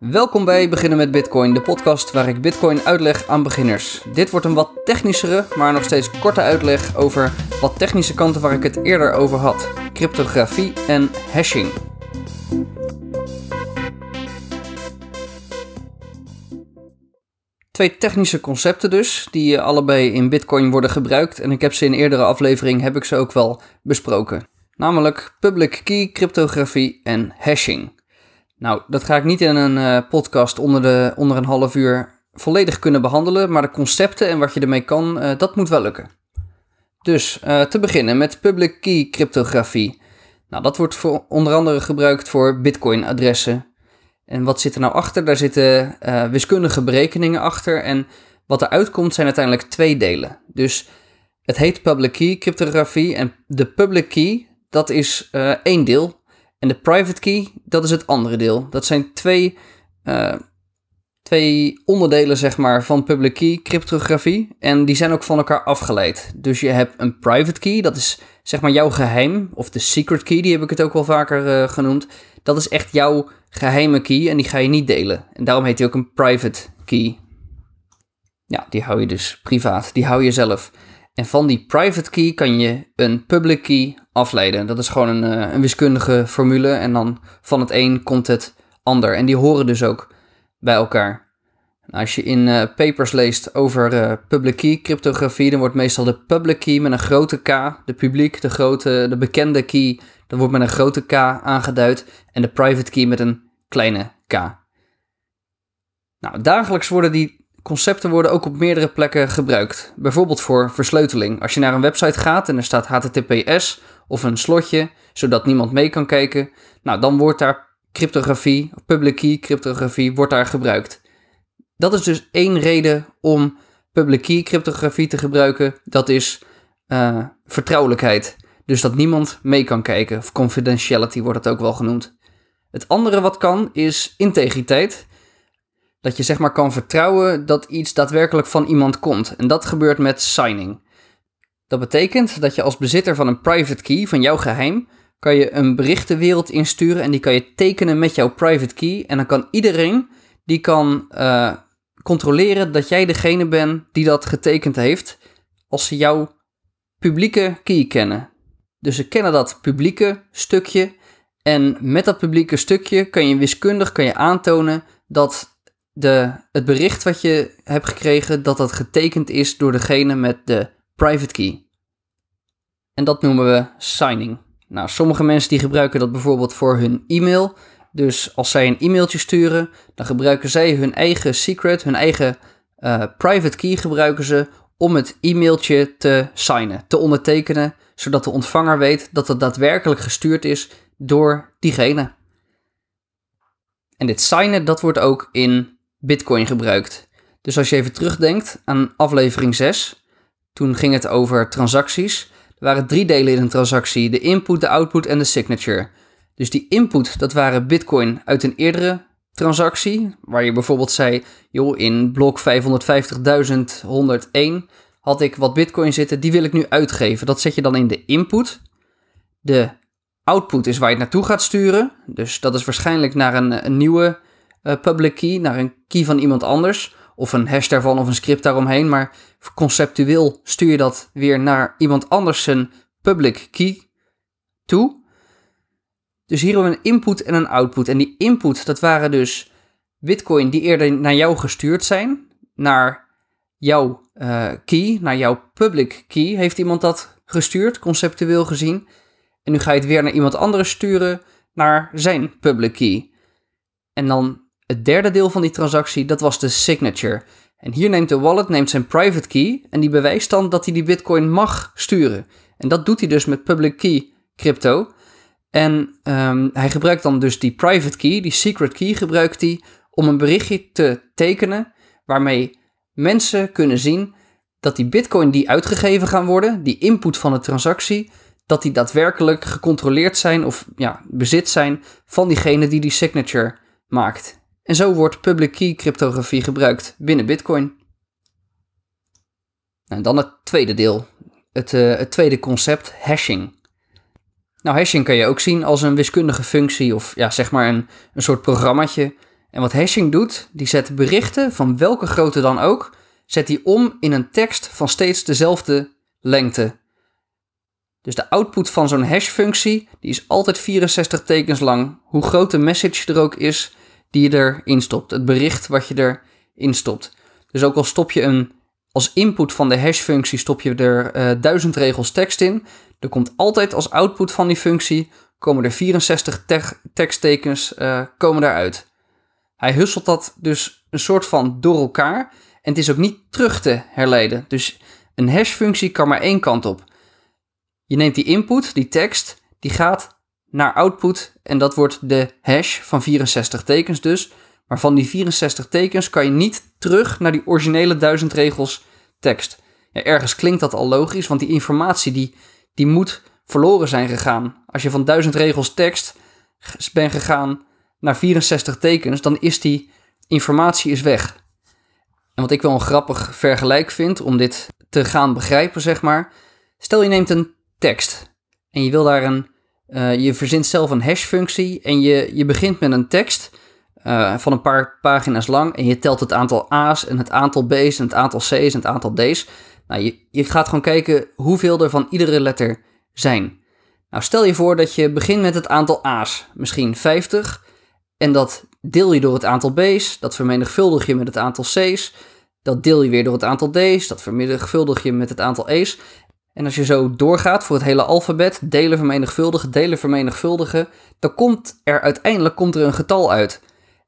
Welkom bij Beginnen met Bitcoin, de podcast waar ik Bitcoin uitleg aan beginners. Dit wordt een wat technischere, maar nog steeds korte uitleg over wat technische kanten waar ik het eerder over had: cryptografie en hashing. Twee technische concepten dus, die allebei in Bitcoin worden gebruikt en ik heb ze in eerdere aflevering heb ik ze ook wel besproken. Namelijk public key cryptografie en hashing. Nou, dat ga ik niet in een uh, podcast onder, de, onder een half uur volledig kunnen behandelen, maar de concepten en wat je ermee kan, uh, dat moet wel lukken. Dus uh, te beginnen met public key cryptografie. Nou, dat wordt voor, onder andere gebruikt voor Bitcoin-adressen. En wat zit er nou achter? Daar zitten wiskundige berekeningen achter. En wat eruit komt zijn uiteindelijk twee delen. Dus het heet public key cryptografie. En de public key, dat is één deel. En de private key, dat is het andere deel. Dat zijn twee, uh, twee onderdelen, zeg maar, van public key cryptografie. En die zijn ook van elkaar afgeleid. Dus je hebt een private key, dat is zeg maar jouw geheim. Of de secret key, die heb ik het ook wel vaker uh, genoemd. Dat is echt jouw geheime key en die ga je niet delen. En daarom heet die ook een private key. Ja, die hou je dus privaat. Die hou je zelf. En van die private key kan je een public key afleiden. Dat is gewoon een, eh, een wiskundige formule en dan van het een komt het ander. En die horen dus ook bij elkaar. Als je in uh, papers leest over uh, public key cryptografie, dan wordt meestal de public key met een grote K, de publiek, de grote, de bekende key, dat wordt met een grote K aangeduid en de private key met een kleine K. Nou, dagelijks worden die Concepten worden ook op meerdere plekken gebruikt. Bijvoorbeeld voor versleuteling. Als je naar een website gaat en er staat HTTPS of een slotje, zodat niemand mee kan kijken, nou dan wordt daar cryptografie, public key cryptografie, wordt daar gebruikt. Dat is dus één reden om public key cryptografie te gebruiken. Dat is uh, vertrouwelijkheid. Dus dat niemand mee kan kijken. Of confidentiality wordt het ook wel genoemd. Het andere wat kan is integriteit dat je zeg maar kan vertrouwen dat iets daadwerkelijk van iemand komt. En dat gebeurt met signing. Dat betekent dat je als bezitter van een private key, van jouw geheim, kan je een bericht de wereld insturen en die kan je tekenen met jouw private key. En dan kan iedereen die kan uh, controleren dat jij degene bent die dat getekend heeft, als ze jouw publieke key kennen. Dus ze kennen dat publieke stukje en met dat publieke stukje kan je wiskundig kan je aantonen dat de, het bericht wat je hebt gekregen, dat dat getekend is door degene met de private key. En dat noemen we signing. Nou, sommige mensen die gebruiken dat bijvoorbeeld voor hun e-mail. Dus als zij een e-mailtje sturen, dan gebruiken zij hun eigen secret, hun eigen uh, private key gebruiken ze om het e-mailtje te signen, te ondertekenen, zodat de ontvanger weet dat het daadwerkelijk gestuurd is door diegene. En dit signen, dat wordt ook in Bitcoin gebruikt. Dus als je even terugdenkt aan aflevering 6, toen ging het over transacties. Er waren drie delen in een transactie: de input, de output en de signature. Dus die input, dat waren Bitcoin uit een eerdere transactie, waar je bijvoorbeeld zei: joh, in blok 550.101 had ik wat Bitcoin zitten, die wil ik nu uitgeven. Dat zet je dan in de input. De output is waar je het naartoe gaat sturen. Dus dat is waarschijnlijk naar een, nieuwe uh, public key naar een key van iemand anders. Of een hash daarvan of een script daaromheen. Maar conceptueel stuur je dat weer naar iemand anders zijn public key toe. Dus hier hebben we een input en een output. En die input, dat waren dus bitcoin die eerder naar jou gestuurd zijn. Naar jouw uh, key, naar jouw public key. Heeft iemand dat gestuurd, conceptueel gezien. En nu ga je het weer naar iemand anders sturen, naar zijn public key. En dan het derde deel van die transactie, dat was de signature. En hier neemt de wallet neemt zijn private key en die bewijst dan dat hij die bitcoin mag sturen. En dat doet hij dus met public key crypto. En um, hij gebruikt dan dus die private key, die secret key gebruikt hij om een berichtje te tekenen waarmee mensen kunnen zien dat die bitcoin die uitgegeven gaan worden, die input van de transactie, dat die daadwerkelijk gecontroleerd zijn of ja, bezit zijn van diegene die die signature maakt. En zo wordt public key cryptografie gebruikt binnen Bitcoin. En dan het tweede deel, het, uh, het tweede concept, hashing. Nou, hashing kan je ook zien als een wiskundige functie of ja, zeg maar een, een soort programmaatje En wat hashing doet, die zet berichten van welke grootte dan ook, zet die om in een tekst van steeds dezelfde lengte. Dus de output van zo'n hash-functie, die is altijd 64 tekens lang. Hoe groot de message er ook is die je erin stopt. Het bericht wat je erin stopt. Dus ook al stop je een, als input van de hash-functie stop je er uh, duizend regels tekst in. Er komt altijd als output van die functie, komen er 64 teksttekens uh, komen daaruit. Hij husselt dat dus een soort van door elkaar. En het is ook niet terug te herleiden. Dus een hash-functie kan maar één kant op. Je neemt die input, die tekst, die gaat naar output en dat wordt de hash van 64 tekens dus. Maar van die 64 tekens kan je niet terug naar die originele 1000 regels tekst. Ja, ergens klinkt dat al logisch, want die informatie die, die moet verloren zijn gegaan. Als je van 1000 regels tekst bent gegaan naar 64 tekens, dan is die informatie is weg. En wat ik wel een grappig vergelijk vind om dit te gaan begrijpen, zeg maar. Stel je neemt een tekst en je wil daar een, uh, je verzint zelf een hash-functie en je, je begint met een tekst uh, van een paar pagina's lang en je telt het aantal A's en het aantal B's en het aantal C's en het aantal D's. Nou, je, je gaat gewoon kijken hoeveel er van iedere letter zijn. Nou, stel je voor dat je begint met het aantal A's, misschien 50, en dat deel je door het aantal B's, dat vermenigvuldig je met het aantal C's, dat deel je weer door het aantal D's, dat vermenigvuldig je met het aantal E's. En als je zo doorgaat voor het hele alfabet, delen, vermenigvuldigen, delen, vermenigvuldigen, dan komt er uiteindelijk komt er een getal uit.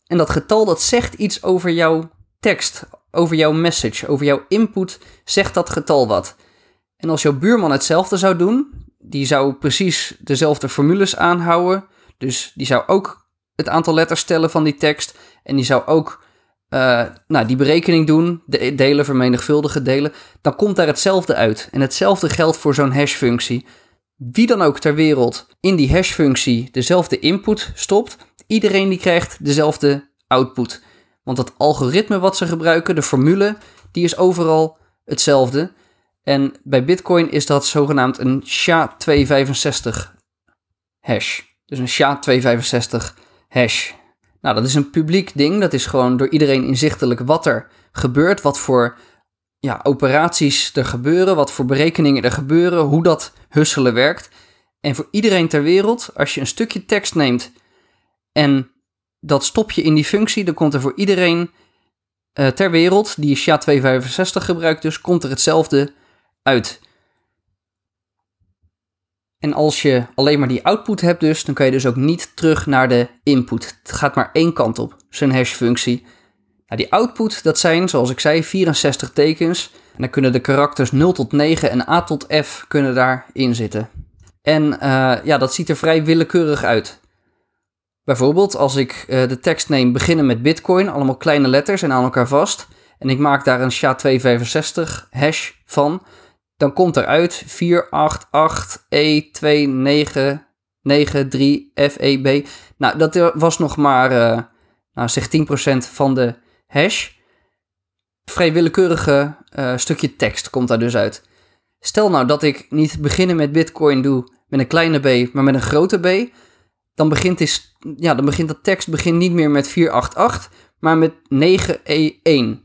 En dat getal dat zegt iets over jouw tekst, over jouw message, over jouw input, zegt dat getal wat. En als jouw buurman hetzelfde zou doen, die zou precies dezelfde formules aanhouden, dus die zou ook het aantal letters tellen van die tekst en die zou ook uh, nou, die berekening doen, de delen, vermenigvuldigen, delen, dan komt daar hetzelfde uit. En hetzelfde geldt voor zo'n hash-functie. Wie dan ook ter wereld in die hash-functie dezelfde input stopt, iedereen die krijgt dezelfde output. Want dat algoritme wat ze gebruiken, de formule, die is overal hetzelfde. En bij Bitcoin is dat zogenaamd een SHA-265 hash. Dus een SHA-265 hash. Nou, dat is een publiek ding. Dat is gewoon door iedereen inzichtelijk wat er gebeurt, wat voor ja, operaties er gebeuren, wat voor berekeningen er gebeuren, hoe dat husselen werkt. En voor iedereen ter wereld, als je een stukje tekst neemt en dat stop je in die functie, dan komt er voor iedereen uh, ter wereld die SHA-265 gebruikt, dus komt er hetzelfde uit. En als je alleen maar die output hebt dus, dan kan je dus ook niet terug naar de input. Het gaat maar één kant op, zijn hash-functie. Nou, die output, dat zijn, zoals ik zei, 64 tekens. En dan kunnen de karakters 0 tot 9 en A tot F kunnen daarin zitten. En uh, ja, dat ziet er vrij willekeurig uit. Bijvoorbeeld als ik uh, de tekst neem beginnen met bitcoin, allemaal kleine letters en aan elkaar vast. En ik maak daar een SHA-265 hash van dan komt eruit 488E2993 FEB. Nou, dat was nog maar, uh, nou zeg 10% van de hash. Vrij willekeurige uh, stukje tekst komt daar dus uit. Stel nou dat ik niet beginnen met Bitcoin doe met een kleine b, maar met een grote b. Dan begint, is, ja, dan begint dat tekst begint niet meer met 488, maar met 9E1.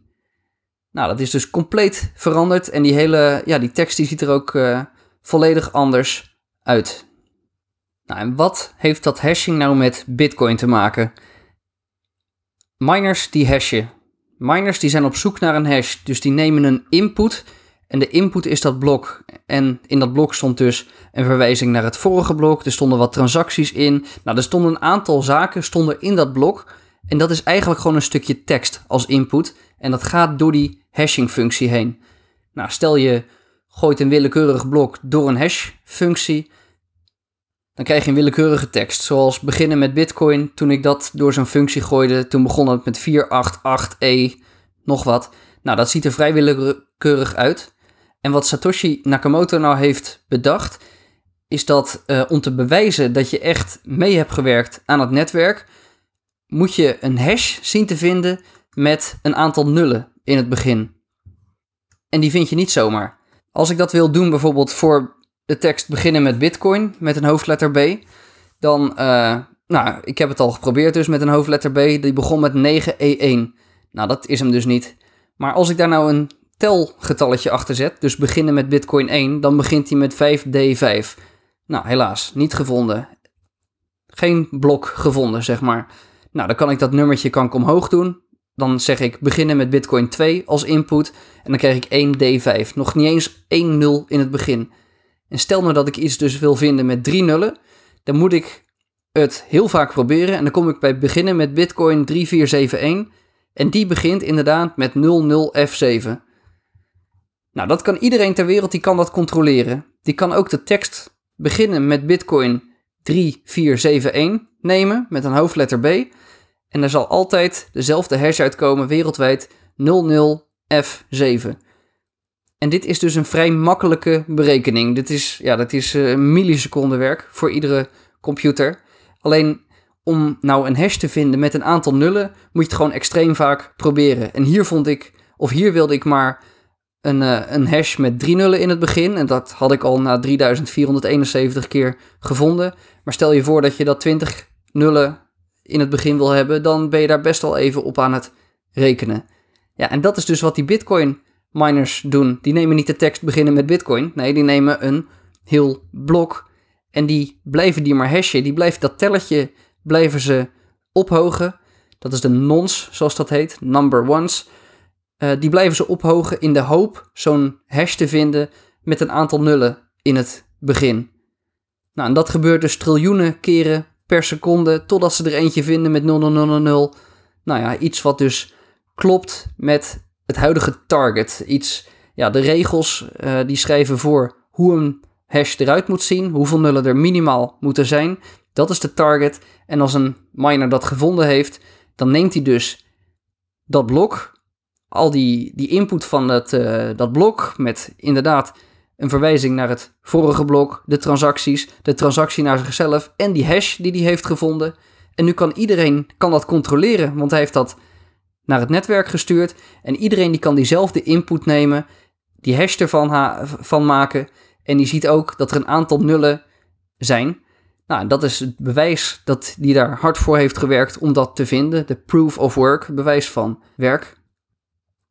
Nou, dat is dus compleet veranderd en die hele ja, die tekst die ziet er ook uh, volledig anders uit. Nou, en wat heeft dat hashing nou met Bitcoin te maken? Miners die hashen. Miners die zijn op zoek naar een hash, dus die nemen een input en de input is dat blok. En in dat blok stond dus een verwijzing naar het vorige blok. Er stonden wat transacties in. Nou, er stonden een aantal zaken stonden in dat blok. En dat is eigenlijk gewoon een stukje tekst als input. En dat gaat door die hashing-functie heen. Nou, stel je gooit een willekeurig blok door een hash-functie, dan krijg je een willekeurige tekst. Zoals beginnen met Bitcoin. Toen ik dat door zo'n functie gooide, toen begon het met 488e nog wat. Nou, dat ziet er vrij willekeurig uit. En wat Satoshi Nakamoto nou heeft bedacht, is dat uh, om te bewijzen dat je echt mee hebt gewerkt aan het netwerk, moet je een hash zien te vinden met een aantal nullen in het begin. En die vind je niet zomaar. Als ik dat wil doen, bijvoorbeeld voor de tekst beginnen met Bitcoin met een hoofdletter B, dan uh, Nou, ik heb het al geprobeerd dus met een hoofdletter B. Die begon met 9E1. Nou, dat is hem dus niet. Maar als ik daar nou een telgetalletje achter zet, dus beginnen met Bitcoin 1, dan begint hij met 5D5. Nou, helaas, niet gevonden. Geen blok gevonden, zeg maar. Nou, dan kan ik dat nummertje kan ik omhoog doen. Dan zeg ik beginnen met Bitcoin 2 als input. En dan krijg ik 1D5. Nog niet eens 1 0 in het begin. En stel nou dat ik iets dus wil vinden met drie nullen. Dan moet ik het heel vaak proberen. En dan kom ik bij beginnen met Bitcoin 3471. En die begint inderdaad met 00F7. Nou, dat kan iedereen ter wereld, die kan dat controleren. Die kan ook de tekst beginnen met Bitcoin 3471 nemen met een hoofdletter B. En er zal altijd dezelfde hash uitkomen wereldwijd 00F7. En dit is dus een vrij makkelijke berekening. Dit is, ja, dat is uh, millisecondenwerk voor iedere computer. Alleen om nou een hash te vinden met een aantal nullen, moet je het gewoon extreem vaak proberen. En hier vond ik, of hier wilde ik maar een, uh, een hash met drie nullen in het begin. En dat had ik al na 3471 keer gevonden. Maar stel je voor dat je dat 20 nullen in het begin wil hebben, dan ben je daar best wel even op aan het rekenen. Ja, en dat is dus wat die Bitcoin miners doen. Die nemen niet de tekst beginnen met Bitcoin. Nee, die nemen een heel blok. En die blijven die maar hashen. Die blijven dat telletje blijven ze ophogen. Dat is de nons, zoals dat heet, number ones. Uh, die blijven ze ophogen in de hoop zo'n hash te vinden met een aantal nullen in het begin. Nou, en dat gebeurt dus triljoenen keren per seconde, totdat ze er eentje vinden met 0000. Nou ja, iets wat dus klopt met het huidige target. Iets, ja, de regels uh, die schrijven voor hoe een hash eruit moet zien, hoeveel nullen er minimaal moeten zijn. Dat is de target. En als een miner dat gevonden heeft, dan neemt hij dus dat blok, al die, die input van dat, uh, dat blok, met inderdaad een verwijzing naar het vorige blok, de transacties, de transactie naar zichzelf en die hash die hij heeft gevonden. En nu kan iedereen kan dat controleren, want hij heeft dat naar het netwerk gestuurd. En iedereen die kan diezelfde input nemen, die hash ervan van maken. En die ziet ook dat er een aantal nullen zijn. Nou, dat is het bewijs dat die daar hard voor heeft gewerkt om dat te vinden. De proof of work, bewijs van werk.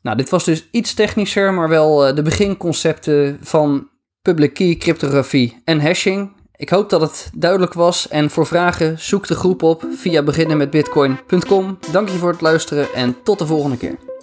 Nou, dit was dus iets technischer, maar wel uh, de beginconcepten van public key cryptografie en hashing. Ik hoop dat het duidelijk was en voor vragen zoek de groep op via beginnenmetbitcoin.com. Dank je voor het luisteren en tot de volgende keer.